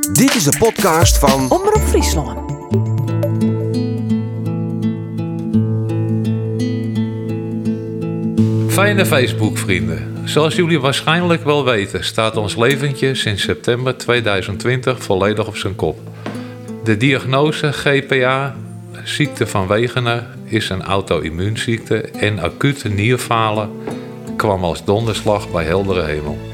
Dit is de podcast van Omroep Friesland. Fijne Facebook-vrienden. Zoals jullie waarschijnlijk wel weten, staat ons leventje sinds september 2020 volledig op zijn kop. De diagnose GPA, ziekte van Wegener, is een auto-immuunziekte en acute nierfalen kwam als donderslag bij heldere hemel.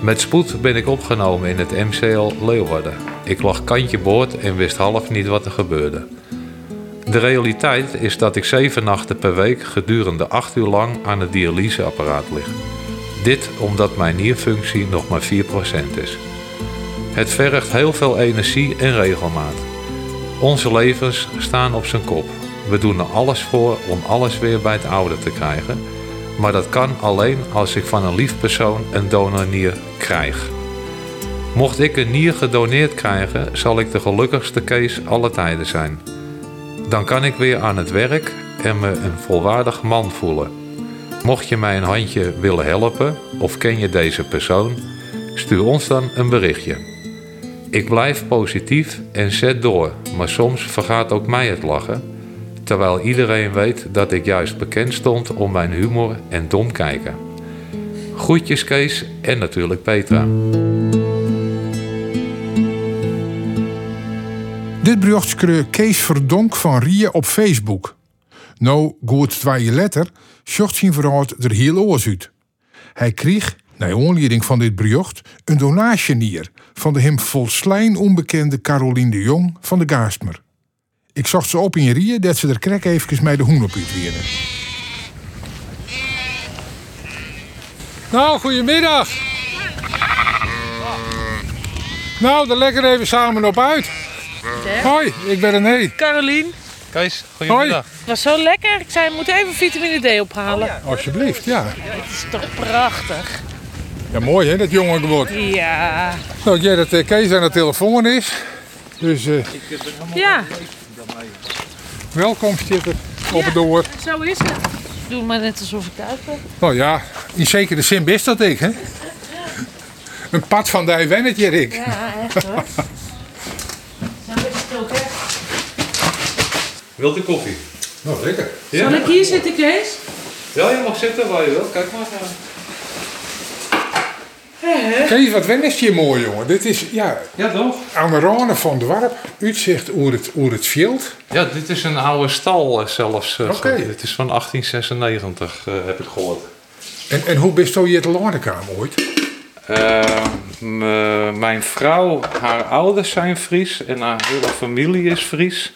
Met spoed ben ik opgenomen in het MCL Leeuwarden. Ik lag kantje boord en wist half niet wat er gebeurde. De realiteit is dat ik zeven nachten per week gedurende acht uur lang aan het dialyseapparaat lig. Dit omdat mijn nierfunctie nog maar 4% is. Het vergt heel veel energie en regelmaat. Onze levens staan op zijn kop. We doen er alles voor om alles weer bij het oude te krijgen. Maar dat kan alleen als ik van een lief persoon een donornier krijg. Mocht ik een nier gedoneerd krijgen, zal ik de gelukkigste Kees alle tijden zijn. Dan kan ik weer aan het werk en me een volwaardig man voelen. Mocht je mij een handje willen helpen of ken je deze persoon, stuur ons dan een berichtje. Ik blijf positief en zet door, maar soms vergaat ook mij het lachen, terwijl iedereen weet dat ik juist bekend stond om mijn humor en dom kijken. Groetjes Kees en natuurlijk Petra. Dit bericht kreeg Kees Verdonk van Rie op Facebook. Nou, goed twee letter, zocht zijn verhaal er heel oors uit. Hij kreeg, naar aanleiding van dit bericht, een donatienier van de hem volslijn onbekende Caroline de Jong van de Gaasmer. Ik zocht ze op in Rie dat ze er krek even met de hoen op uitweerden. Nou, goedemiddag. Nou, dan lekker even samen op uit. Hoi, ik ben René. Carolien, Kees, Hoi. het was zo lekker. Ik zei, we moeten even vitamine D ophalen. Alsjeblieft, ja. Het is toch prachtig. Ja, mooi hè, dat jonge geword. Ja. Nou, ik jij dat eh, Kees aan de telefoon is. Dus eh, Ja, welkom, Stitter. Op het door. zo is het. Doe maar net alsof ik thuis ben. Nou ja, in zekere zin best dat ik, hè? Een pad van die wennetje, Rick. Ja, echt hoor. Zo is het ook, hè. Wilt u koffie? Nou, lekker. Ja? Zal ik hier zitten, Kees? Ja, je mag zitten waar je wilt. Kijk maar. Kees, wat wen is hier mooi, jongen. Dit is, ja, Ja, toch? aan de van het dorp. Uitzicht hoe het, hoe het veld. Ja, dit is een oude stal eh, zelfs. eh, Oké. Dit is van 1896, eh, heb ik gehoord. En, en hoe bist je het landekamer ooit? Eh, m- eh, mijn vrouw, haar ouders zijn Fries en haar hele familie is Fries.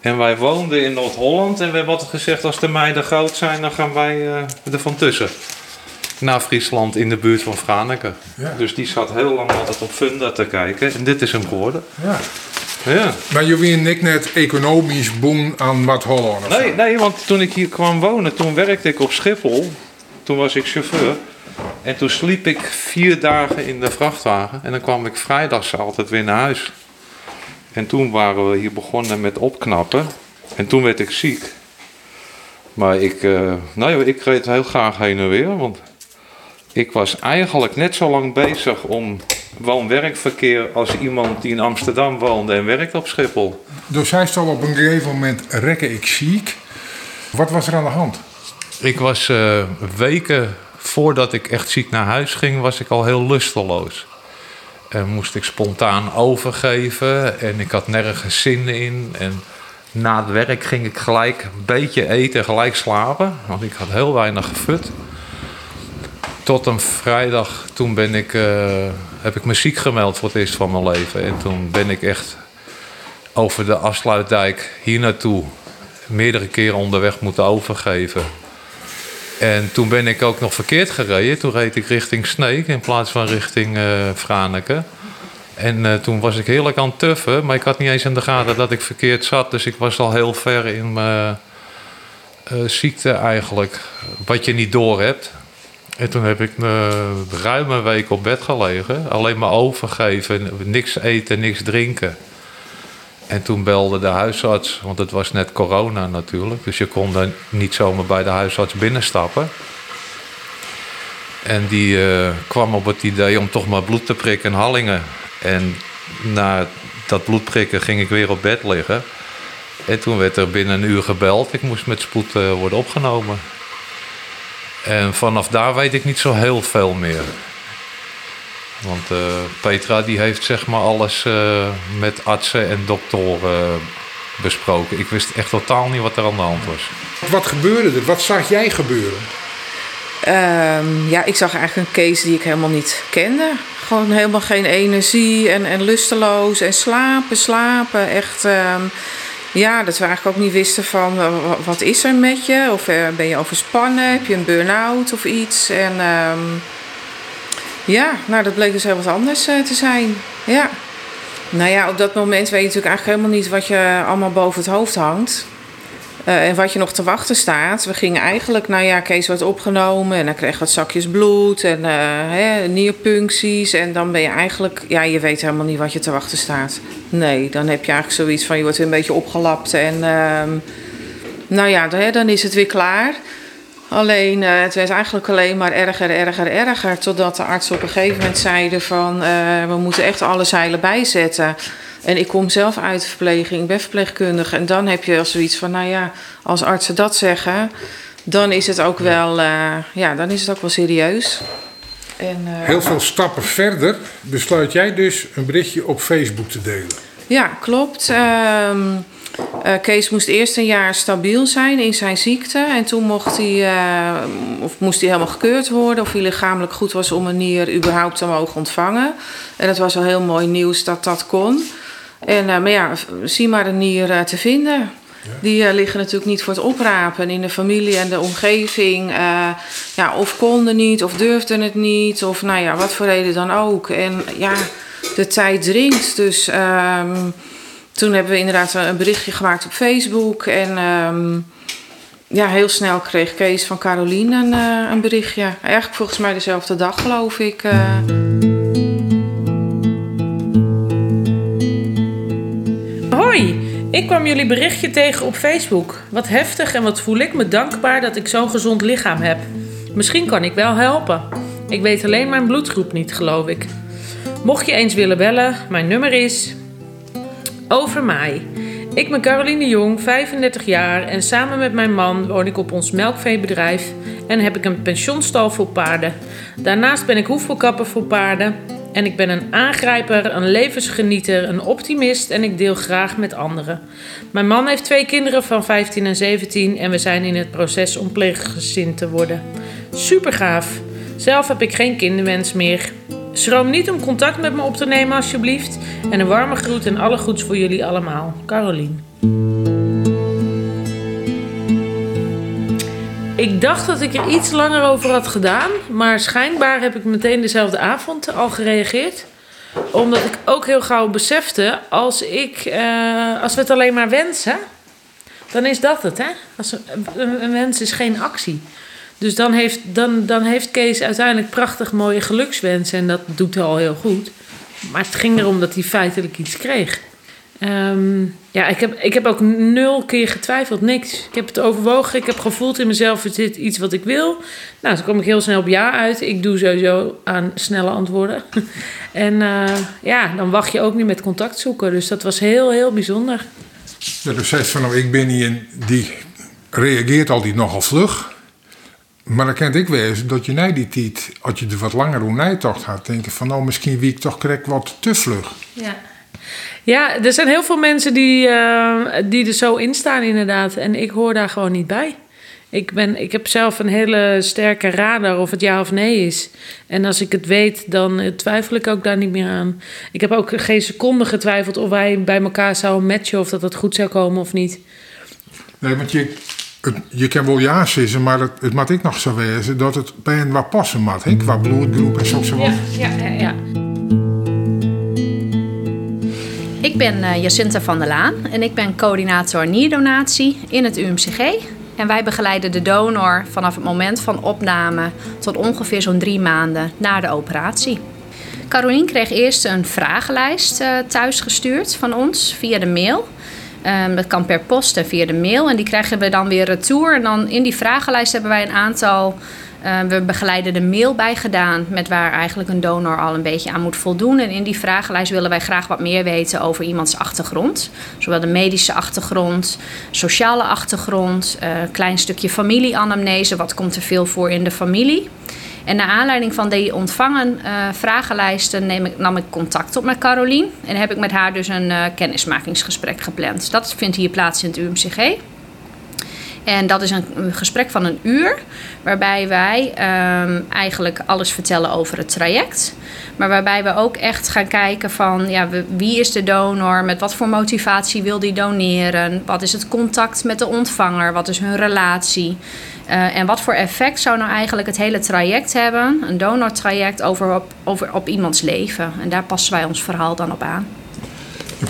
En wij woonden in Noord-Holland en we hebben altijd gezegd als de meiden groot zijn, dan gaan wij eh, er van tussen. Naar Friesland in de buurt van Franeker. Ja. Dus die zat heel lang altijd op Funda te kijken en dit is hem geworden. Ja. Ja. Maar je wien ik net economisch boem aan wat Holland. Nee, nee, want toen ik hier kwam wonen, toen werkte ik op Schiphol. Toen was ik chauffeur. En toen sliep ik vier dagen in de vrachtwagen. En dan kwam ik vrijdags altijd weer naar huis. En toen waren we hier begonnen met opknappen. En toen werd ik ziek. Maar ik, eh, nou ja, ik reed heel graag heen en weer. Want ik was eigenlijk net zo lang bezig om woon-werkverkeer als iemand die in Amsterdam woonde en werkte op Schiphol. Dus hij stond op een gegeven moment rekken ik ziek. Wat was er aan de hand? Ik was eh, weken voordat ik echt ziek naar huis ging, was ik al heel lusteloos. En moest ik spontaan overgeven en ik had nergens zin in. En na het werk ging ik gelijk een beetje eten, gelijk slapen. Want ik had heel weinig gefut. Tot een vrijdag, toen ben ik, eh, heb ik me ziek gemeld voor het eerst van mijn leven. En toen ben ik echt over de afsluitdijk hier naartoe meerdere keren onderweg moeten overgeven. En toen ben ik ook nog verkeerd gereden. Toen reed ik richting Sneek in plaats van richting Franeker. En eh, toen was ik heerlijk aan het tuffen, maar ik had niet eens in de gaten dat ik verkeerd zat. Dus ik was al heel ver in mijn ziekte eigenlijk, wat je niet door hebt. En toen heb ik een ruime week op bed gelegen. Alleen maar overgeven, niks eten, niks drinken. En toen belde de huisarts, want het was net corona natuurlijk. Dus je kon dan niet zomaar bij de huisarts binnenstappen. En die eh, kwam op het idee om toch maar bloed te prikken in Hallingen. En na dat bloedprikken ging ik weer op bed liggen. En toen werd er binnen een uur gebeld. Ik moest met spoed eh, worden opgenomen. En vanaf daar weet ik niet zo heel veel meer. Want eh, Petra die heeft zeg maar alles eh, met artsen en doktoren besproken. Ik wist echt totaal niet wat er aan de hand was. Wat gebeurde er? Wat zag jij gebeuren? Ehm, ja, ik zag eigenlijk een case die ik helemaal niet kende. Gewoon helemaal geen energie en, en lusteloos en slapen, slapen. Echt, ehm, ja, dat we eigenlijk ook niet wisten van eh, wa- wat is er met je? Of eh, ben je overspannen? Heb je een burn-out of iets? En ehm, ja, nou dat bleek dus heel wat anders eh, te zijn. Ja. Nou ja, op dat moment weet je natuurlijk eigenlijk helemaal niet wat je allemaal boven het hoofd hangt. Eh, en wat je nog te wachten staat. We gingen eigenlijk, nou ja, Kees werd opgenomen en hij kreeg wat zakjes bloed en eh, hè, nierpuncties. En dan ben je eigenlijk, ja, je weet helemaal niet wat je te wachten staat. Nee, dan heb je eigenlijk zoiets van, je wordt weer een beetje opgelapt en ehm, nou ja, dan, hè, dan is het weer klaar. Alleen, eh, het werd eigenlijk alleen maar erger, erger, erger. Totdat de artsen op een gegeven moment zeiden van... we moeten echt alle zeilen bijzetten. En ik kom zelf uit de verpleging, ik ben verpleegkundige. En dan heb je al zoiets van, nou ja, als artsen dat zeggen... dan is het ook wel, eh, ja, dan is het ook wel serieus. En, eh, Heel veel stappen verder besluit jij dus een berichtje op Facebook te delen. Ja, klopt. Ehm, eh, Kees moest eerst een jaar stabiel zijn in zijn ziekte. En toen mocht hij, of moest hij helemaal gekeurd worden. Of hij lichamelijk goed was om een nier überhaupt te mogen ontvangen. En het was al heel mooi nieuws dat dat kon. En, eh, maar ja, zie maar een nier te vinden. Die eh, liggen natuurlijk niet voor het oprapen in de familie en de omgeving. eh, ja, of konden niet, of durfden het niet, of nou ja, wat voor reden dan ook. En ja, de tijd dringt. Dus ehm, toen hebben we inderdaad een berichtje gemaakt op Facebook. En ehm, ja, heel snel kreeg Kees van Carolien een, een berichtje. Eigenlijk volgens mij dezelfde dag, geloof ik. Ik kwam jullie berichtje tegen op Facebook. Wat heftig en wat voel ik me dankbaar dat ik zo'n gezond lichaam heb. Misschien kan ik wel helpen. Ik weet alleen mijn bloedgroep niet, geloof ik. Mocht je eens willen bellen, mijn nummer is. Over mij. Ik ben Caroline Jong, 35 jaar en samen met mijn man woon ik op ons melkveebedrijf en heb ik een pensionstal voor paarden. Daarnaast ben ik hoefvelkapper voor paarden en ik ben een aangrijper, een levensgenieter, een optimist en ik deel graag met anderen. Mijn man heeft twee kinderen van 15 en 17 en we zijn in het proces om pleeggezin te worden. Super gaaf. Zelf heb ik geen kinderwens meer. Schroom niet om contact met me op te nemen alsjeblieft. En een warme groet en alle goeds voor jullie allemaal. Carolien. Ik dacht dat ik er iets langer over had gedaan, maar schijnbaar heb ik meteen dezelfde avond al gereageerd. Omdat ik ook heel gauw besefte, als, ik, eh, als we het alleen maar wensen, dan is dat het. Hè? Als een, wens is geen actie. Dus dan heeft, dan, dan heeft Kees uiteindelijk prachtig mooie gelukswensen en dat doet hij al heel goed. Maar het ging erom dat hij feitelijk iets kreeg. Ehm, ja, ik heb, ik heb ook nul keer getwijfeld, niks. Ik heb het overwogen, ik heb gevoeld in mezelf, is dit iets wat ik wil? Nou, toen kwam ik heel snel op ja uit. Ik doe sowieso aan snelle antwoorden. en eh, ja, dan wacht je ook niet met contact zoeken. Dus dat was heel, heel bijzonder. Dat u zegt van nou, ik ben niet een, die reageert altijd nogal vlug. Maar dan kent ik wezen dat je na die tijd, als je er wat langer hoe nijtocht had, denken van nou misschien wie ik toch krijg wat te vlug. Ja. Ja, er zijn heel veel mensen die, eh, die er zo in staan, inderdaad. En ik hoor daar gewoon niet bij. Ik, ben, ik heb zelf een hele sterke radar of het ja of nee is. En als ik het weet, dan eh, twijfel ik ook daar niet meer aan. Ik heb ook geen seconde getwijfeld of wij bij elkaar zouden matchen... of dat het goed zou komen of niet. Nee, want je, het, je kan wel ja zeggen, maar het, het moet ik nog zo wezen dat het bij een wat passen moet. hè, Qua bloedgroep en zo. ja, ja, ja. Ik ben eh, Jacinta van der Laan en ik ben coördinator nierdonatie in het UMCG. En wij begeleiden de donor vanaf het moment van opname tot ongeveer zo'n drie maanden na de operatie. Carolien kreeg eerst een vragenlijst eh, thuisgestuurd van ons via de mail. Ehm, dat kan per post en via de mail. En die krijgen we dan weer retour. En dan in die vragenlijst hebben wij een aantal Uh, we begeleiden de mail bij gedaan met waar eigenlijk een donor al een beetje aan moet voldoen. En in die vragenlijst willen wij graag wat meer weten over iemands achtergrond. Zowel de medische achtergrond, sociale achtergrond, uh, klein stukje familieanamnese. Wat komt er veel voor in de familie? En naar aanleiding van die ontvangen uh, vragenlijsten neem ik, nam ik contact op met Carolien. En heb ik met haar dus een kennismakingsgesprek gepland. Dat vindt hier plaats in het UMCG. En dat is een, gesprek van een uur, waarbij wij um, eigenlijk alles vertellen over het traject. Maar waarbij we ook echt gaan kijken van ja, wie is de donor, met wat voor motivatie wil die doneren, wat is het contact met de ontvanger, wat is hun relatie. Uh, en wat voor effect zou nou eigenlijk het hele traject hebben, een donortraject, over op, over op iemands leven. En daar passen wij ons verhaal dan op aan.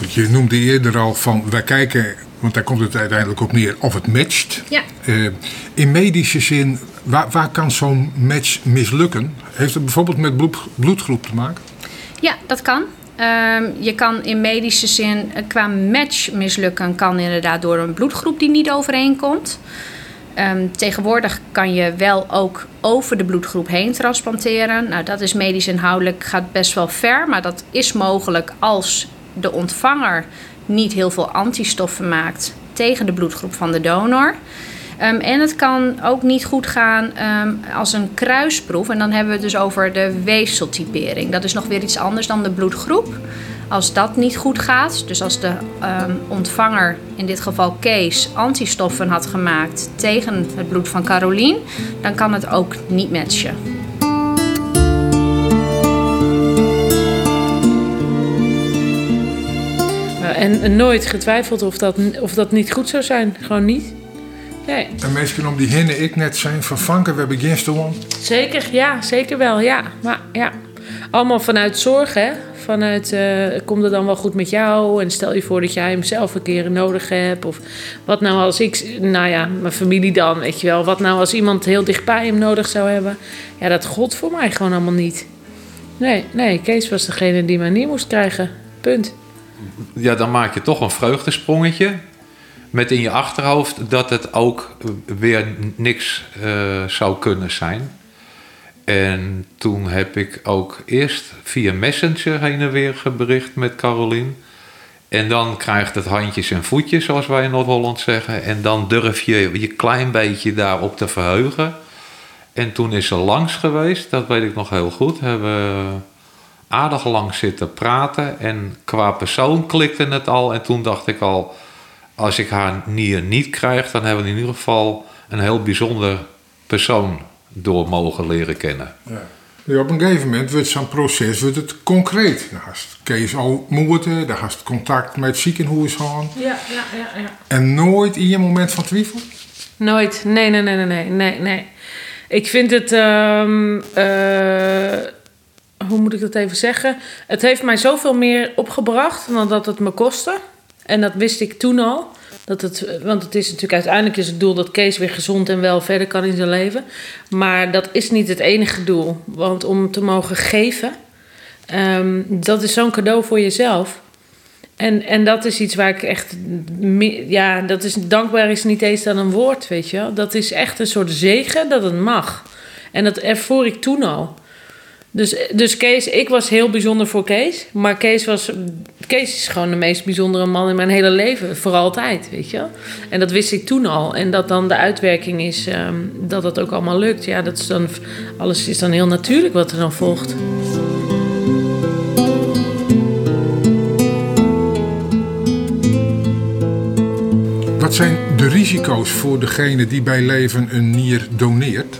Je noemde eerder al van, wij kijken, want daar komt het uiteindelijk op neer, of het matcht. Ja. Uh, in medische zin, waar, waar kan zo'n match mislukken? Heeft het bijvoorbeeld met bloed, bloedgroep te maken? Ja, dat kan. Um, je kan in medische zin qua match mislukken, kan inderdaad door een bloedgroep die niet overeenkomt. Um, tegenwoordig kan je wel ook over de bloedgroep heen transplanteren. Nou, dat is medisch inhoudelijk gaat best wel ver, maar dat is mogelijk als de ontvanger niet heel veel antistoffen maakt tegen de bloedgroep van de donor. Um, en het kan ook niet goed gaan um, als een kruisproef. En dan hebben we het dus over de weefseltypering. Dat is nog weer iets anders dan de bloedgroep. Als dat niet goed gaat, dus als de um, ontvanger, in dit geval Kees, antistoffen had gemaakt tegen het bloed van Carolien, dan kan het ook niet matchen. En nooit getwijfeld of dat, of dat niet goed zou zijn. Gewoon niet. Nee. En mensen om die hinnen ik net zijn vervangen, we hebben one. Zeker, ja, zeker wel, ja. Maar ja, allemaal vanuit zorg, hè. Vanuit, uh, komt het dan wel goed met jou? En stel je voor dat jij hem zelf een keer nodig hebt. Of wat nou als ik, nou ja, mijn familie dan, weet je wel. Wat nou als iemand heel dichtbij hem nodig zou hebben? Ja, dat god voor mij gewoon allemaal niet. Nee, nee, Kees was degene die mij niet moest krijgen. Punt. Ja, dan maak je toch een vreugdesprongetje met in je achterhoofd dat het ook weer niks uh, zou kunnen zijn. En toen heb ik ook eerst via Messenger heen en weer gebericht met Carolien. En dan krijgt het handjes en voetjes, zoals wij in Noord-Holland zeggen. En dan durf je je klein beetje daarop te verheugen. En toen is ze langs geweest, dat weet ik nog heel goed. Hebben aardig lang zitten praten. En qua persoon klikte het al. En toen dacht ik al, als ik haar nier niet krijg, dan hebben we in ieder geval een heel bijzonder persoon door mogen leren kennen. Ja. Ja, op een gegeven moment wordt zo'n proces wordt het concreet. Dan Kees al moeten, dan gaat contact met het ziekenhuis gaan. Ja, ja, ja, ja. En nooit in je moment van twijfel? Nooit. Nee, nee, nee, nee, nee, nee. Ik vind het. Um, uh, hoe moet ik dat even zeggen? Het heeft mij zoveel meer opgebracht dan dat het me kostte. En dat wist ik toen al. Dat het, want het is natuurlijk uiteindelijk het doel dat Kees weer gezond en wel verder kan in zijn leven. Maar dat is niet het enige doel. Want om te mogen geven, um, dat is zo'n cadeau voor jezelf. En, en dat is iets waar ik echt. Ja, dat is dankbaar is niet eens dan een woord, weet je. Dat is echt een soort zegen dat het mag. En dat ervoor ik toen al. Dus, dus Kees, ik was heel bijzonder voor Kees. Maar Kees, was, Kees is gewoon de meest bijzondere man in mijn hele leven. Voor altijd, weet je En dat wist ik toen al. En dat dan de uitwerking is um, dat dat ook allemaal lukt. Ja, dat is dan, alles is dan heel natuurlijk wat er dan volgt. Wat zijn de risico's voor degene die bij leven een nier doneert?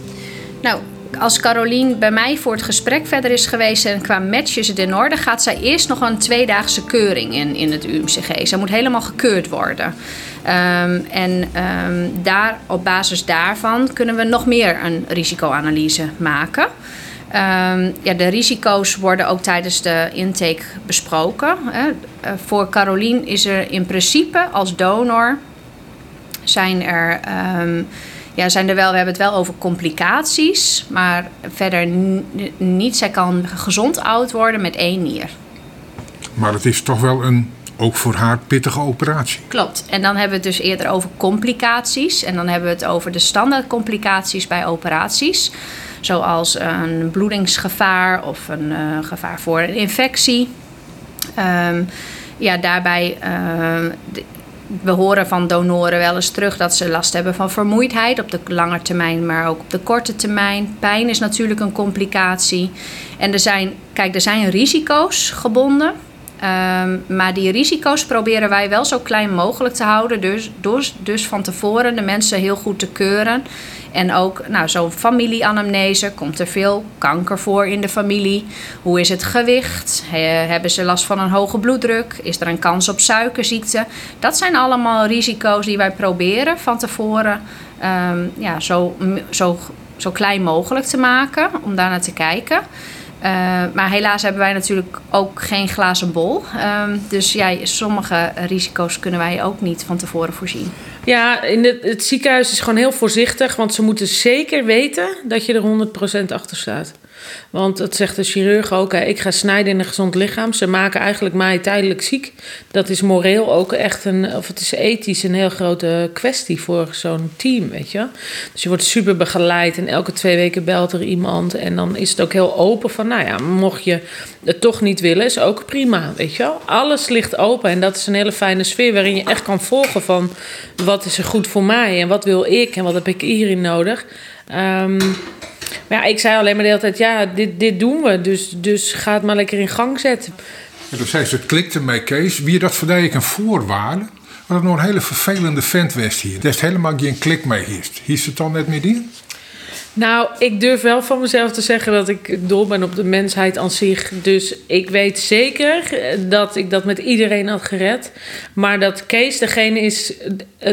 Nou, als Carolien bij mij voor het gesprek verder is geweest en qua match is het in orde, gaat zij eerst nog een tweedaagse keuring in, in het UMCG. Zij moet helemaal gekeurd worden. Um, en um, daar, op basis daarvan kunnen we nog meer een risicoanalyse maken. Um, ja, de risico's worden ook tijdens de intake besproken. Hè. Uh, voor Carolien is er in principe als donor zijn er ja, zijn er wel, we hebben het wel over complicaties, maar verder niet. Zij kan gezond oud worden met één nier. Maar het is toch wel een ook voor haar pittige operatie. Klopt. En dan hebben we het dus eerder over complicaties. En dan hebben we het over de standaard complicaties bij operaties. Zoals een bloedingsgevaar of een uh, gevaar voor een infectie. Um, ja, daarbij uh, we horen van donoren wel eens terug dat ze last hebben van vermoeidheid op de lange termijn, maar ook op de korte termijn. Pijn is natuurlijk een complicatie. En er zijn, kijk, er zijn risico's gebonden. Um, maar die risico's proberen wij wel zo klein mogelijk te houden. Dus, dus, dus van tevoren de mensen heel goed te keuren. En ook nou, zo'n familieanamnese. Komt er veel kanker voor in de familie? Hoe is het gewicht? hebben ze last van een hoge bloeddruk? Is er een kans op suikerziekte? Dat zijn allemaal risico's die wij proberen van tevoren um, ja, zo, zo, zo klein mogelijk te maken. Om daar naar te kijken. Uh, maar helaas hebben wij natuurlijk ook geen glazen bol. Uh, dus ja, sommige risico's kunnen wij ook niet van tevoren voorzien. Ja, in het, het ziekenhuis is gewoon heel voorzichtig. Want ze moeten zeker weten dat je er 100% achter staat. Want dat zegt de chirurg ook. ik ga snijden in een gezond lichaam. Ze maken eigenlijk mij tijdelijk ziek. Dat is moreel ook echt een, of het is ethisch een heel grote kwestie voor zo'n team, weet je. Dus je wordt super begeleid en elke twee weken belt er iemand. En dan is het ook heel open van, nou ja, mocht je het toch niet willen, is ook prima, weet je. Alles ligt open en dat is een hele fijne sfeer waarin je echt kan volgen van wat is er goed voor mij en wat wil ik en wat heb ik hierin nodig. Um, maar ja, ik zei alleen maar de hele tijd, ja, dit, dit doen we. Dus, dus ga het maar lekker in gang zetten. En toen zei ze, het klikte mij Kees. Wie dat voor ik een voorwaarde? Dat nog een hele vervelende vent hier. Dat is helemaal geen klik mee hier. Hier het dan net meer in? Nou, ik durf wel van mezelf te zeggen dat ik dol ben op de mensheid aan zich. Dus ik weet zeker dat ik dat met iedereen had gered. Maar dat Kees degene is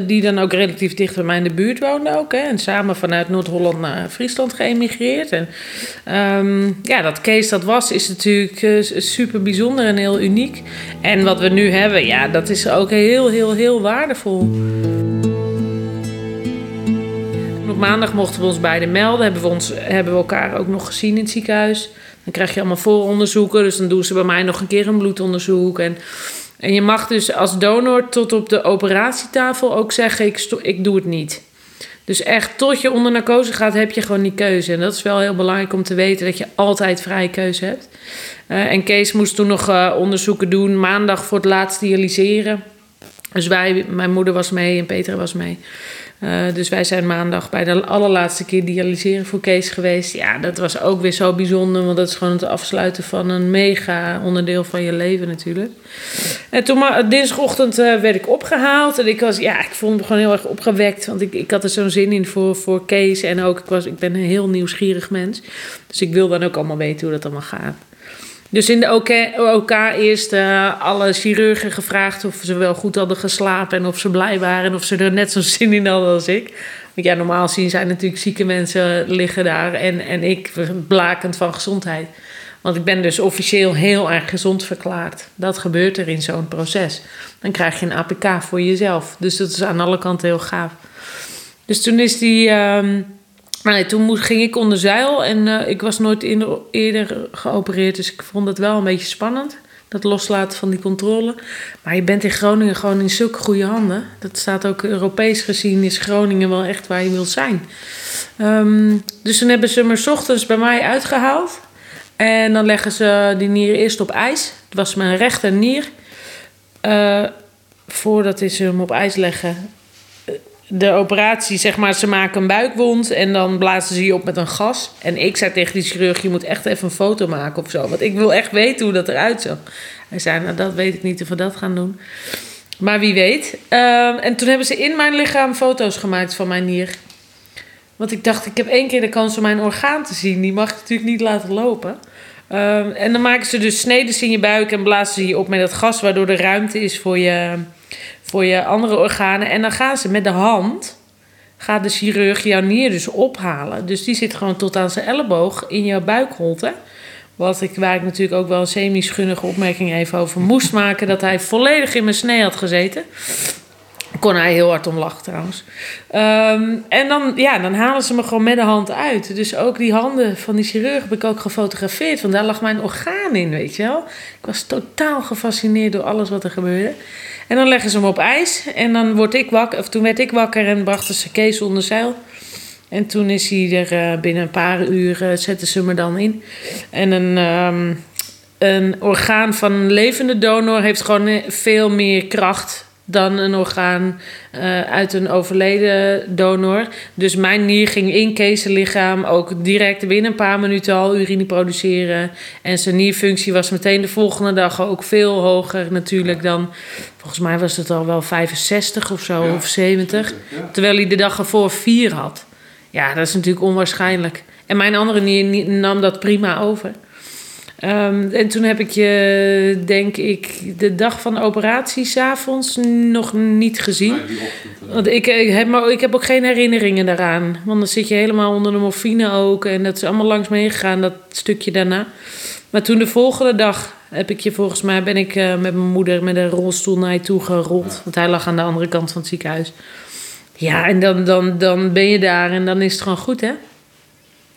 die dan ook relatief dicht bij mij in de buurt woonde ook. Hè, en samen vanuit Noord-Holland naar Friesland geëmigreerd. En um, ja, dat Kees dat was, is natuurlijk uh, super bijzonder en heel uniek. En wat we nu hebben, ja, dat is ook heel, heel, heel waardevol maandag mochten we ons beiden melden. Hebben we, ons, hebben we elkaar ook nog gezien in het ziekenhuis. Dan krijg je allemaal vooronderzoeken. Dus dan doen ze bij mij nog een keer een bloedonderzoek. En, en je mag dus als donor tot op de operatietafel ook zeggen: ik, ik doe het niet. Dus echt tot je onder narcose gaat, heb je gewoon die keuze. En dat is wel heel belangrijk om te weten dat je altijd vrije keuze hebt. Uh, en Kees moest toen nog uh, onderzoeken doen. Maandag voor het laatst dialyseren. Dus wij, mijn moeder was mee en Peter was mee. Uh, dus wij zijn maandag bij de allerlaatste keer dialyseren voor Kees geweest. Ja, dat was ook weer zo bijzonder, want dat is gewoon het afsluiten van een mega onderdeel van je leven natuurlijk. En toen dinsdagochtend uh, werd ik opgehaald en ik was, ja, ik voelde me gewoon heel erg opgewekt, want ik, ik had er zo'n zin in voor, voor Kees en ook, ik, was, ik ben een heel nieuwsgierig mens. Dus ik wil dan ook allemaal weten hoe dat allemaal gaat. Dus in de OK, OK uh, alle chirurgen gevraagd of ze wel goed hadden geslapen en of ze blij waren en of ze er net zo'n zin in hadden als ik. Want ja, normaal zien zijn natuurlijk zieke mensen liggen daar en, en ik blakend van gezondheid. Want ik ben dus officieel heel erg gezond verklaard. Dat gebeurt er in zo'n proces. Dan krijg je een APK voor jezelf. Dus dat is aan alle kanten heel gaaf. Dus toen is die. Um, Nee, toen ging ik onder zeil en uh, ik was nooit eerder geopereerd, dus ik vond het wel een beetje spannend. Dat loslaten van die controle. Maar je bent in Groningen gewoon in zulke goede handen. Dat staat ook Europees gezien, is Groningen wel echt waar je wilt zijn. Um, dus toen hebben ze me s ochtends bij mij uitgehaald. En dan leggen ze die nier eerst op ijs. Het was mijn rechter nier. Uh, voordat ze hem op ijs leggen, de operatie, zeg maar, ze maken een buikwond en dan blazen ze je op met een gas. En ik zei tegen die chirurg, je moet echt even een foto maken of zo. Want ik wil echt weten hoe dat eruit zag. Hij zei, nou dat weet ik niet of we dat gaan doen. Maar wie weet. Ehm, en toen hebben ze in mijn lichaam foto's gemaakt van mijn nier. Want ik dacht, ik heb één keer de kans om mijn orgaan te zien. Die mag ik natuurlijk niet laten lopen. Ehm, en dan maken ze dus sneden in je buik en blazen ze je op met dat gas... waardoor er ruimte is voor je voor je andere organen. En dan gaan ze met de hand, gaat de chirurg jouw nier dus ophalen. Dus die zit gewoon tot aan zijn elleboog in jouw buikholte. Wat ik, waar ik natuurlijk ook wel een semi-schunnige opmerking even over moest maken. Dat hij volledig in mijn snee had gezeten. Kon hij heel hard om lachen trouwens. Ehm, en dan, ja, dan halen ze me gewoon met de hand uit. Dus ook die handen van die chirurg heb ik ook gefotografeerd. Want daar lag mijn orgaan in, weet je wel. Ik was totaal gefascineerd door alles wat er gebeurde. En dan leggen ze me op ijs. En dan word ik wakker, of toen werd ik wakker en brachten ze Kees onder zeil. En toen is hij er eh, binnen een paar uur, uh, zetten ze me dan in. En een, ehm, een orgaan van een levende donor heeft gewoon eh, veel meer kracht dan een orgaan uh, uit een overleden donor. Dus mijn nier ging in Kees' lichaam ook direct binnen een paar minuten al urine produceren. En zijn nierfunctie was meteen de volgende dag ook veel hoger natuurlijk dan... Volgens mij was het al wel 65 of zo, ja. of 70. Ja. Terwijl hij de dag ervoor 4 had. Ja, dat is natuurlijk onwaarschijnlijk. En mijn andere nier nam dat prima over. Um, en toen heb ik je, denk ik, de dag van de operatie s'avonds nog niet gezien. Want ik, ik, heb, maar ik heb ook geen herinneringen daaraan. Want dan zit je helemaal onder de morfine ook. En dat is allemaal langs me heen gegaan, dat stukje daarna. Maar toen de volgende dag heb ik je volgens mij ben ik uh, met mijn moeder met een rolstoel naar je toe gerold. Want hij lag aan de andere kant van het ziekenhuis. Ja, en dan, dan, dan ben je daar en dan is het gewoon goed, hè?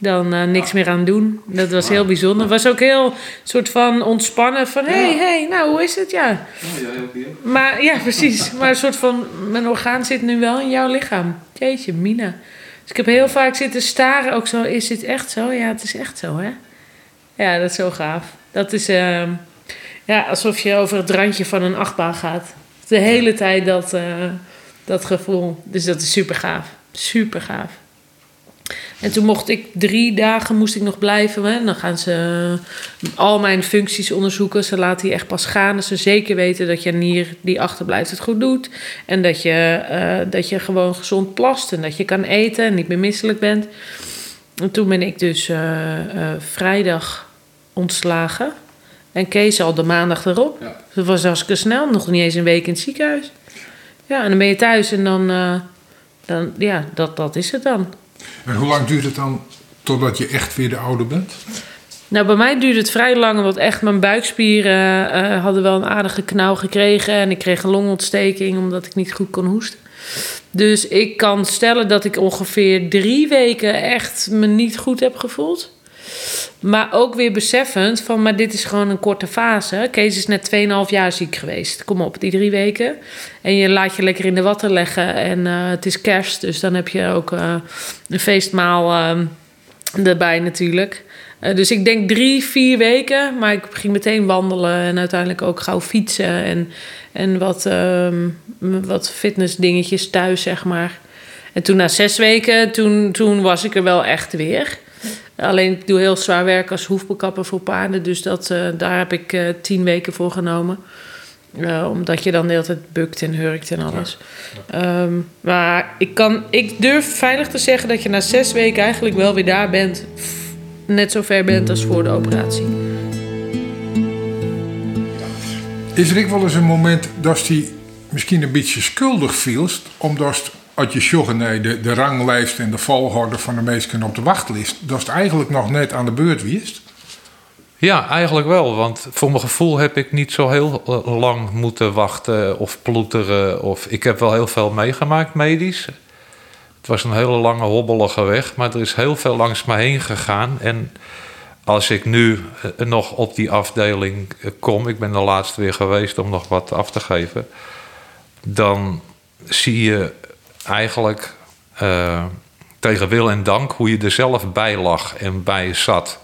Dan uh, niks meer aan doen. Dat was heel bijzonder. Het was ook heel soort van ontspannen van... hé, hey, hey, nou, hoe is het? Ja. Maar ja, precies. Maar een soort van... mijn orgaan zit nu wel in jouw lichaam. Jeetje, Mina. Dus ik heb heel vaak zitten staren. Ook zo, is dit echt zo? Ja, het is echt zo, hè? Ja, dat is zo gaaf. Dat is... Uh, ja, alsof je over het randje van een achtbaan gaat. De hele tijd dat... Uh, dat gevoel. Dus dat is super gaaf. Super gaaf. En toen mocht ik drie dagen moest ik nog blijven. Hè? Dan gaan ze al mijn functies onderzoeken. Ze laten je echt pas gaan. Dat ze zeker weten dat je nier die achterblijft het goed doet. En dat je, uh, dat je gewoon gezond plast. En dat je kan eten en niet meer misselijk bent. En toen ben ik dus uh, uh, vrijdag ontslagen. En Kees al de maandag erop. Ja. Dat was hartstikke snel. Nog niet eens een week in het ziekenhuis. Ja, en dan ben je thuis en dan, dan ja, dat, dat is het dan. En hoe lang duurt het dan totdat je echt weer de oude bent? Nou, bij mij duurde het vrij lang, want echt mijn buikspieren uh, hadden wel een aardige knauw gekregen. En ik kreeg een longontsteking omdat ik niet goed kon hoesten. Dus ik kan stellen dat ik ongeveer drie weken echt me niet goed heb gevoeld. Maar ook weer beseffend van, maar dit is gewoon een korte fase. Kees is net 2,5 jaar ziek geweest. Kom op, die drie weken. En je laat je lekker in de watten leggen. En uh, het is kerst, dus dan heb je ook uh, een feestmaal uh, erbij natuurlijk. dus ik denk drie, vier weken. Maar ik ging meteen wandelen en uiteindelijk ook gauw fietsen. En, en wat, wat fitnessdingetjes thuis, zeg maar. En toen na zes weken, toen, toen was ik er wel echt weer. Alleen ik doe heel zwaar werk als hoefbekapper voor paarden. Dus dat, uh, daar heb ik uh, tien weken voor genomen. Uh, omdat je dan de hele tijd bukt en hurkt en alles. Ja. Ja. Um, maar ik, kan, ik durf veilig te zeggen dat je na zes weken eigenlijk wel weer daar bent. Net zo ver bent als voor de operatie. Is er ook wel eens een moment dat hij misschien een beetje schuldig viel, omdat je zorgt naar de, de ranglijst en de volgorde van de mensen op de wachtlijst, dat is eigenlijk nog net aan de beurt geweest? Ja, eigenlijk wel. Want voor mijn gevoel heb ik niet zo heel lang moeten wachten of ploeteren. Of, ik heb wel heel veel meegemaakt medisch. Het was een hele lange hobbelige weg, maar er is heel veel langs me heen gegaan. En als ik nu nog op die afdeling kom, ik ben de laatste weer geweest om nog wat af te geven, dan zie je eigenlijk uh, tegen wil en dank hoe je er zelf bij lag en bij zat.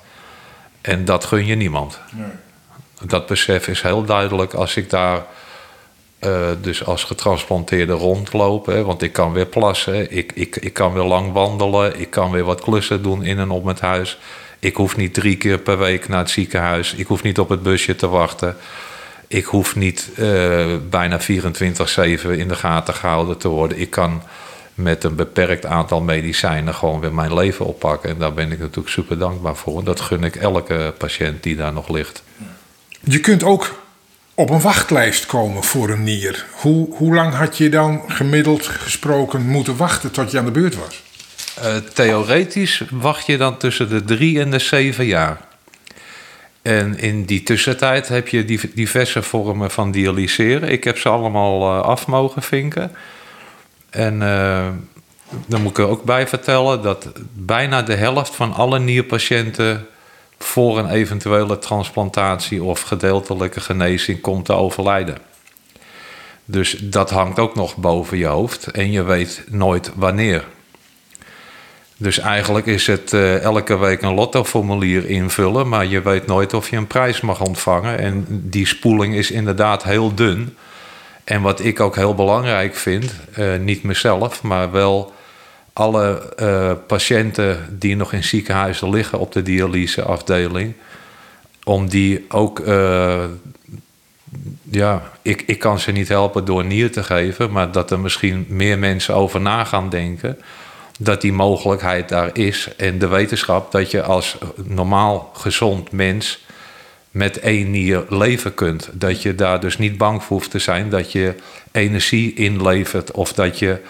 En dat gun je niemand. Nee. Dat besef is heel duidelijk als ik daar uh, dus als getransplanteerde rondloop. Hè, want ik kan weer plassen, ik, ik, ik kan weer lang wandelen, ik kan weer wat klussen doen in en op het huis. Ik hoef niet drie keer per week naar het ziekenhuis. Ik hoef niet op het busje te wachten. Ik hoef niet uh, bijna 24-7 in de gaten gehouden te worden. Ik kan met een beperkt aantal medicijnen gewoon weer mijn leven oppakken. En daar ben ik natuurlijk super dankbaar voor. En dat gun ik elke patiënt die daar nog ligt. Je kunt ook op een wachtlijst komen voor een nier. Hoe, hoe lang had je dan gemiddeld gesproken moeten wachten tot je aan de beurt was? Uh, theoretisch wacht je dan tussen de drie en de zeven jaar. En in die tussentijd heb je diverse vormen van dialyseren. Ik heb ze allemaal uh, af mogen vinken. En uh, dan moet ik er ook bij vertellen dat bijna de helft van alle nierpatiënten voor een eventuele transplantatie of gedeeltelijke genezing komt te overlijden. Dus dat hangt ook nog boven je hoofd en je weet nooit wanneer. Dus eigenlijk is het uh, elke week een lottoformulier invullen, maar je weet nooit of je een prijs mag ontvangen. En die spoeling is inderdaad heel dun. En wat ik ook heel belangrijk vind, uh, niet mezelf, maar wel alle uh, patiënten die nog in ziekenhuizen liggen op de dialyseafdeling, om die ook ja, ik, ik kan ze niet helpen door nier te geven, maar dat er misschien meer mensen over na gaan denken. Dat die mogelijkheid daar is. En de wetenschap dat je als normaal gezond mens met één nier leven kunt. Dat je daar dus niet bang voor hoeft te zijn dat je energie inlevert of dat je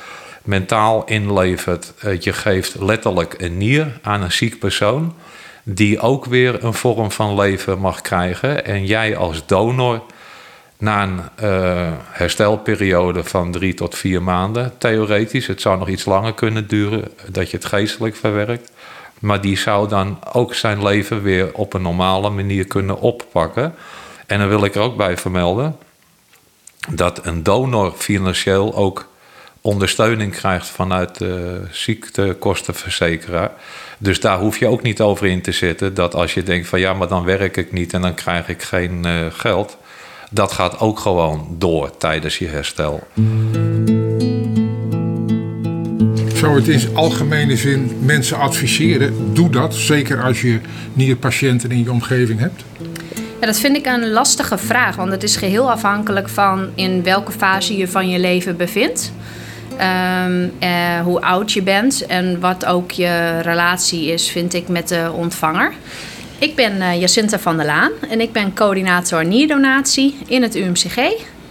mentaal inlevert. Je geeft letterlijk een nier aan een ziek persoon, die ook weer een vorm van leven mag krijgen. En jij als donor na een uh, herstelperiode van drie tot vier maanden, theoretisch, het zou nog iets langer kunnen duren, dat je het geestelijk verwerkt. Maar die zou dan ook zijn leven weer op een normale manier kunnen oppakken. En dan wil ik er ook bij vermelden dat een donor financieel ook ondersteuning krijgt vanuit de ziektekostenverzekeraar. Dus daar hoef je ook niet over in te zitten dat als je denkt van ja, maar dan werk ik niet en dan krijg ik geen uh, geld dat gaat ook gewoon door tijdens je herstel. Zou het in algemene zin mensen adviseren? Doe dat, zeker als je nierpatiënten in je omgeving hebt. Ja, dat vind ik een lastige vraag, want het is geheel afhankelijk van in welke fase je van je leven bevindt. Um, eh, hoe oud je bent en wat ook je relatie is, vind ik, met de ontvanger. Ik ben uh, Jacinta van der Laan en ik ben coördinator nierdonatie in het UMCG.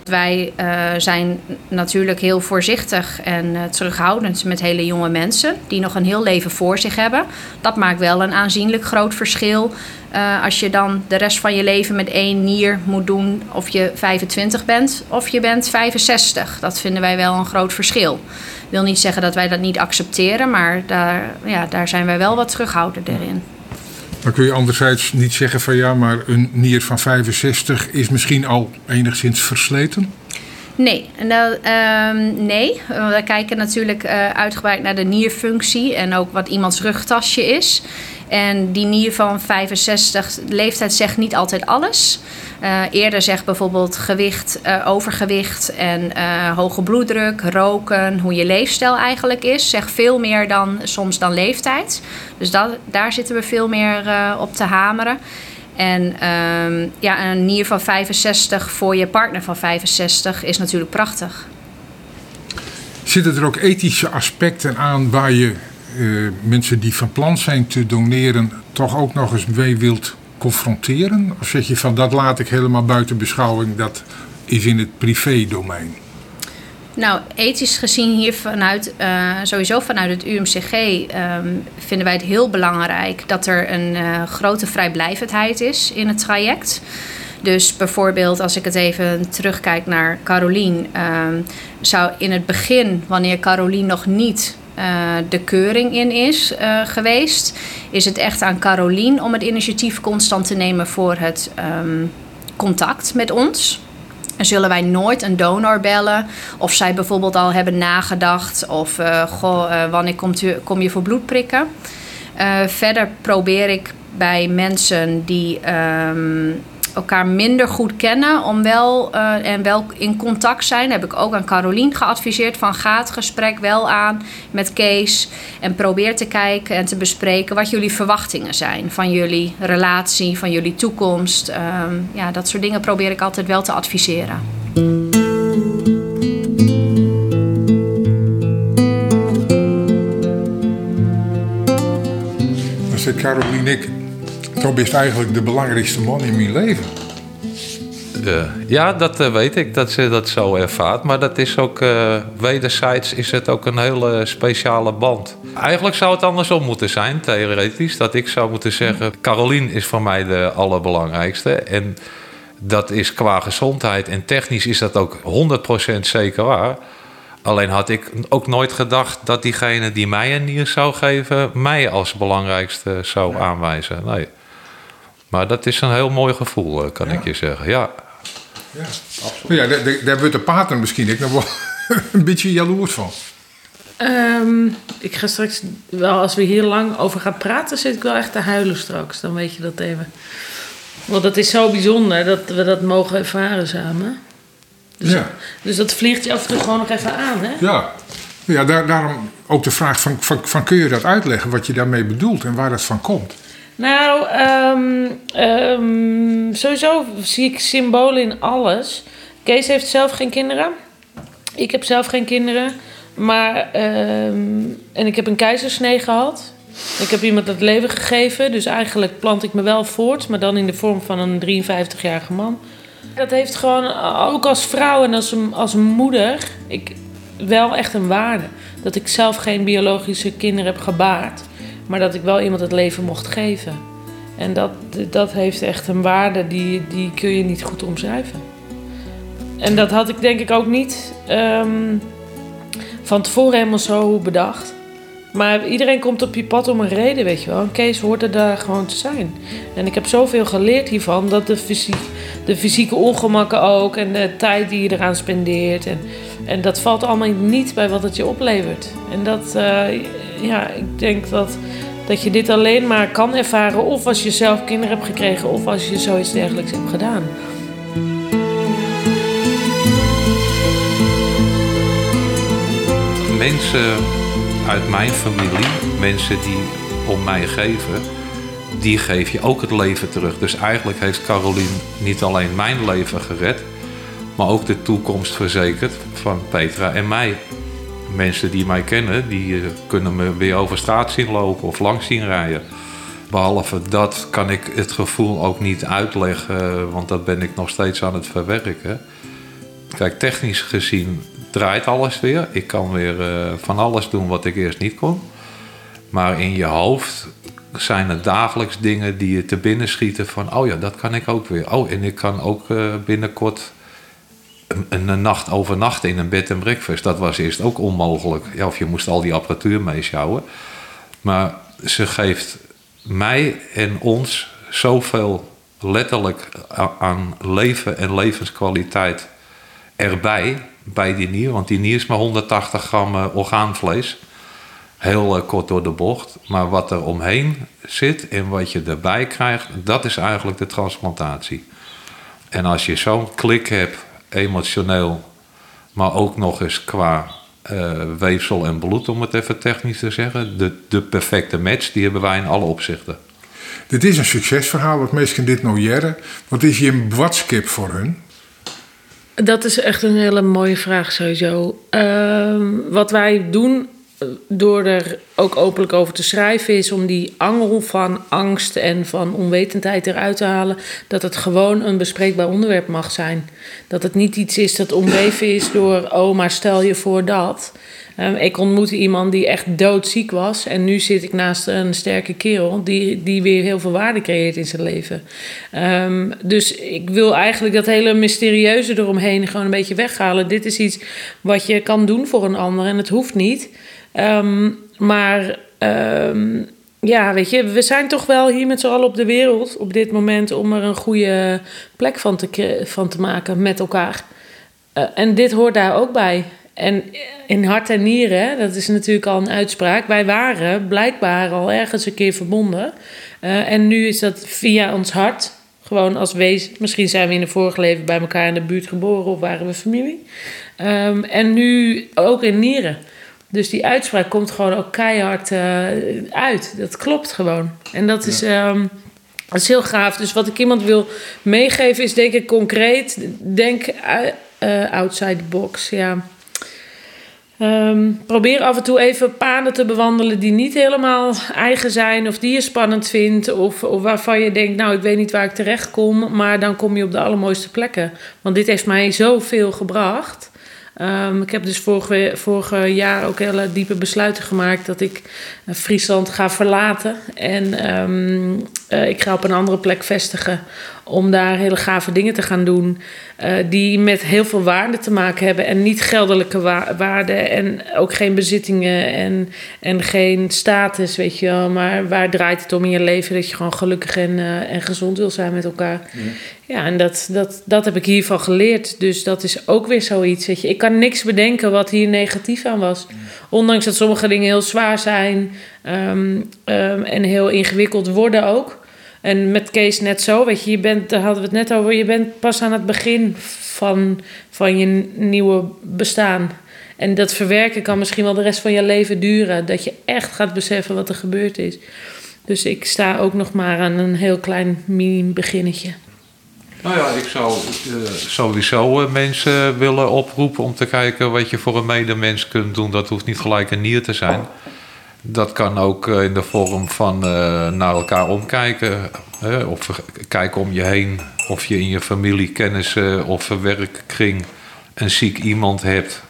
Wij uh, zijn natuurlijk heel voorzichtig en uh, terughoudend met hele jonge mensen die nog een heel leven voor zich hebben. Dat maakt wel een aanzienlijk groot verschil als je dan de rest van je leven met één nier moet doen of je 25 bent of je bent 65. Dat vinden wij wel een groot verschil. Ik wil niet zeggen dat wij dat niet accepteren, maar daar, ja, daar zijn wij wel wat terughoudender in. Dan kun je anderzijds niet zeggen van ja, maar een nier van 65 is misschien al enigszins versleten? Nee, nou, nee. we kijken natuurlijk uh, uitgebreid naar de nierfunctie en ook wat iemands rugtasje is. En die nier van 65, leeftijd zegt niet altijd alles. Uh, eerder zegt bijvoorbeeld gewicht, uh, overgewicht en uh, hoge bloeddruk, roken, hoe je leefstijl eigenlijk is. Zegt veel meer dan soms dan leeftijd. Dus dat, daar zitten we veel meer op te hameren. En um, ja, een nier van 65 voor je partner van 65 is natuurlijk prachtig. Zitten er ook ethische aspecten aan waar je mensen die van plan zijn te doneren toch ook nog eens mee wilt confronteren? Of zeg je van dat laat ik helemaal buiten beschouwing, dat is in het privé-domein? Nou, ethisch gezien hier vanuit, uh, sowieso vanuit het UMCG, um, vinden wij het heel belangrijk dat er een uh, grote vrijblijvendheid is in het traject. Dus bijvoorbeeld, als ik het even terugkijk naar Carolien, um, zou in het begin, wanneer Carolien nog niet de keuring in is uh, geweest, is het echt aan Carolien om het initiatief constant te nemen voor het um, contact met ons. En zullen wij nooit een donor bellen of zij bijvoorbeeld al hebben nagedacht of uh, goh, wanneer komt kom je voor bloedprikken. verder probeer ik bij mensen die um, elkaar minder goed kennen om wel uh, en wel in contact zijn. Heb ik ook aan Carolien geadviseerd van ga het gesprek wel aan met Kees en probeer te kijken en te bespreken wat jullie verwachtingen zijn van jullie relatie, van jullie toekomst. Um, ja, dat soort dingen probeer ik altijd wel te adviseren. Zit Carolien ik Tom is eigenlijk de belangrijkste man in mijn leven. Uh, ja, dat uh, weet ik, dat ze dat zo ervaart. Maar dat is ook, uh, wederzijds is het ook een hele speciale band. Eigenlijk zou het andersom moeten zijn, theoretisch. Dat ik zou moeten zeggen, Carolien is voor mij de allerbelangrijkste. En dat is qua gezondheid en technisch is dat ook 100% zeker waar. Alleen had ik ook nooit gedacht dat diegene die mij een nier zou geven, mij als belangrijkste zou aanwijzen. Nee. Maar dat is een heel mooi gevoel, eh, kan ik je zeggen. Ja. Ja, ja daar, wordt de pater misschien ik nog wel een beetje jaloers van. Ehm, ik ga straks wel, als we hier lang over gaan praten, zit ik wel echt te huilen straks. Dan weet je dat even. Want het is zo bijzonder dat we dat mogen ervaren samen. Dus, Ja. dus dat vliegt je af en toe gewoon nog even aan, hè? Ja, ja daar, daarom ook de vraag van, van, van kun je dat uitleggen wat je daarmee bedoelt en waar dat van komt? Nou, ehm, ehm, sowieso zie ik symbolen in alles. Kees heeft zelf geen kinderen. Ik heb zelf geen kinderen. Maar, ehm, en ik heb een keizersnee gehad. Ik heb iemand het leven gegeven. Dus eigenlijk plant ik me wel voort. Maar dan in de vorm van een 53-jarige man. Dat heeft gewoon, ook als vrouw en als, als moeder, ik, wel echt een waarde. Dat ik zelf geen biologische kinderen heb gebaard. Maar dat ik wel iemand het leven mocht geven. En dat, dat heeft echt een waarde die, die kun je niet goed omschrijven. En dat had ik denk ik ook niet ehm, van tevoren helemaal zo bedacht. Maar iedereen komt op je pad om een reden, weet je wel. En Kees hoort er daar gewoon te zijn. En ik heb zoveel geleerd hiervan. Dat de, fysiek, de fysieke ongemakken ook. En de tijd die je eraan spendeert. En, en dat valt allemaal niet bij wat het je oplevert. En dat, eh, ja, ik denk dat, dat je dit alleen maar kan ervaren. Of als je zelf kinderen hebt gekregen. Of als je zoiets dergelijks hebt gedaan. Mensen uit mijn familie, mensen die om mij geven, die geef je ook het leven terug. Dus eigenlijk heeft Carolien niet alleen mijn leven gered, maar ook de toekomst verzekerd van Petra en mij. Mensen die mij kennen, die eh, kunnen me weer over straat zien lopen of langs zien rijden. Behalve dat kan ik het gevoel ook niet uitleggen, want dat ben ik nog steeds aan het verwerken. Kijk, technisch gezien draait alles weer. Ik kan weer eh, van alles doen wat ik eerst niet kon. Maar in je hoofd zijn er dagelijks dingen die je te binnen schieten van... oh ja, dat kan ik ook weer. Oh, en ik kan ook eh, binnenkort een, nacht overnachten in een bed en breakfast. Dat was eerst ook onmogelijk. Ja, of je moest al die apparatuur meesjouwen. Maar ze geeft mij en ons zoveel letterlijk aan leven en levenskwaliteit erbij, bij die nier. Want die nier is maar 180 gram eh, orgaanvlees. Heel eh, kort door de bocht. Maar wat er omheen zit en wat je erbij krijgt, dat is eigenlijk de transplantatie. En als je zo'n klik hebt, emotioneel, maar ook nog eens qua eh, weefsel en bloed, om het even technisch te zeggen, de, de perfecte match, die hebben wij in alle opzichten. Dit is een succesverhaal, wat mensen dit nou jaren. Wat is je een watskip voor hun? Dat is echt een hele mooie vraag sowieso. Ehm, wat wij doen door er ook openlijk over te schrijven is om die angel van angst en van onwetendheid eruit te halen. Dat het gewoon een bespreekbaar onderwerp mag zijn. Dat het niet iets is dat omweven is door, oh maar stel je voor dat. Ehm, ik ontmoette iemand die echt doodziek was. En nu zit ik naast een sterke kerel die, die weer heel veel waarde creëert in zijn leven. Ehm, dus ik wil eigenlijk dat hele mysterieuze eromheen gewoon een beetje weghalen. Dit is iets wat je kan doen voor een ander en het hoeft niet. Ehm, maar ja, weet je, we zijn toch wel hier met z'n allen op de wereld op dit moment om er een goede plek van te, van te maken met elkaar. Eh, en dit hoort daar ook bij. En in hart en nieren, dat is natuurlijk al een uitspraak. Wij waren blijkbaar al ergens een keer verbonden. Eh, en nu is dat via ons hart. Gewoon als wezen. Misschien zijn we in een vorig leven bij elkaar in de buurt geboren of waren we familie. Ehm, en nu ook in nieren. Dus die uitspraak komt gewoon ook keihard eh, uit. Dat klopt gewoon. En dat is, ehm, dat is heel gaaf. Dus wat ik iemand wil meegeven is denk ik concreet. Denk eh, outside the box. Ja. Ehm, probeer af en toe even paden te bewandelen die niet helemaal eigen zijn, of die je spannend vindt, of, of waarvan je denkt, nou, ik weet niet waar ik terecht kom, maar dan kom je op de allermooiste plekken. Want dit heeft mij zoveel gebracht. Ehm, ik heb dus vorige, vorige jaar ook hele diepe besluiten gemaakt dat ik eh, Friesland ga verlaten. En ehm, eh, ik ga op een andere plek vestigen om daar hele gave dingen te gaan doen. Uh, die met heel veel waarde te maken hebben. En niet geldelijke wa waarde. En ook geen bezittingen. En, en geen status, weet je wel. Maar waar draait het om in je leven? Dat je gewoon gelukkig en, en gezond wil zijn met elkaar. Ja en dat, dat, dat heb ik hiervan geleerd. Dus dat is ook weer zoiets. Weet je. Ik kan niks bedenken wat hier negatief aan was. Ondanks dat sommige dingen heel zwaar zijn. Um, um, en heel ingewikkeld worden ook. En met Kees net zo, weet je, je bent, daar hadden we het net over, je bent pas aan het begin van, van je nieuwe bestaan. En dat verwerken kan misschien wel de rest van je leven duren. Dat je echt gaat beseffen wat er gebeurd is. Dus ik sta ook nog maar aan een heel klein mini-beginnetje. Nou ja, ik zou uh, sowieso uh, mensen willen oproepen om te kijken wat je voor een medemens kunt doen. Dat hoeft niet gelijk een nier te zijn. Dat kan ook in de vorm van naar elkaar omkijken. Of kijken om je heen. Of je in je familie, kennissen of werkkring een ziek iemand hebt.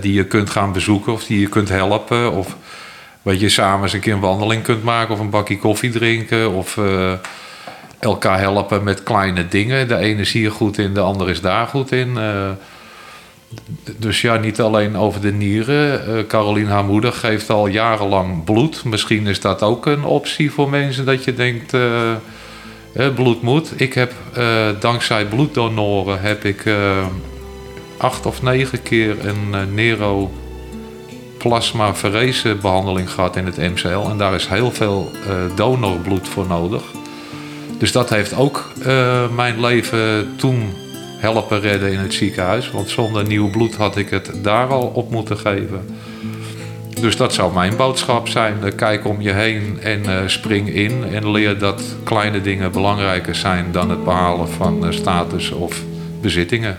Die je kunt gaan bezoeken of die je kunt helpen. Of wat je samen eens een keer een wandeling kunt maken. Of een bakje koffie drinken. Of elkaar helpen met kleine dingen. De ene is hier goed in, de ander is daar goed in dus ja, niet alleen over de nieren. Uh, Caroline, haar moeder, geeft al jarenlang bloed. Misschien is dat ook een optie voor mensen dat je denkt, uh, bloed moet. Ik heb dankzij bloeddonoren heb ik acht of negen keer een Nero plasma behandeling gehad in het MCL. En daar is heel veel donorbloed voor nodig. Dus dat heeft ook mijn leven toen helpen redden in het ziekenhuis. Want zonder nieuw bloed had ik het daar al op moeten geven. Dus dat zou mijn boodschap zijn. Kijk om je heen en uh, spring in. En leer dat kleine dingen belangrijker zijn dan het behalen van status of bezittingen.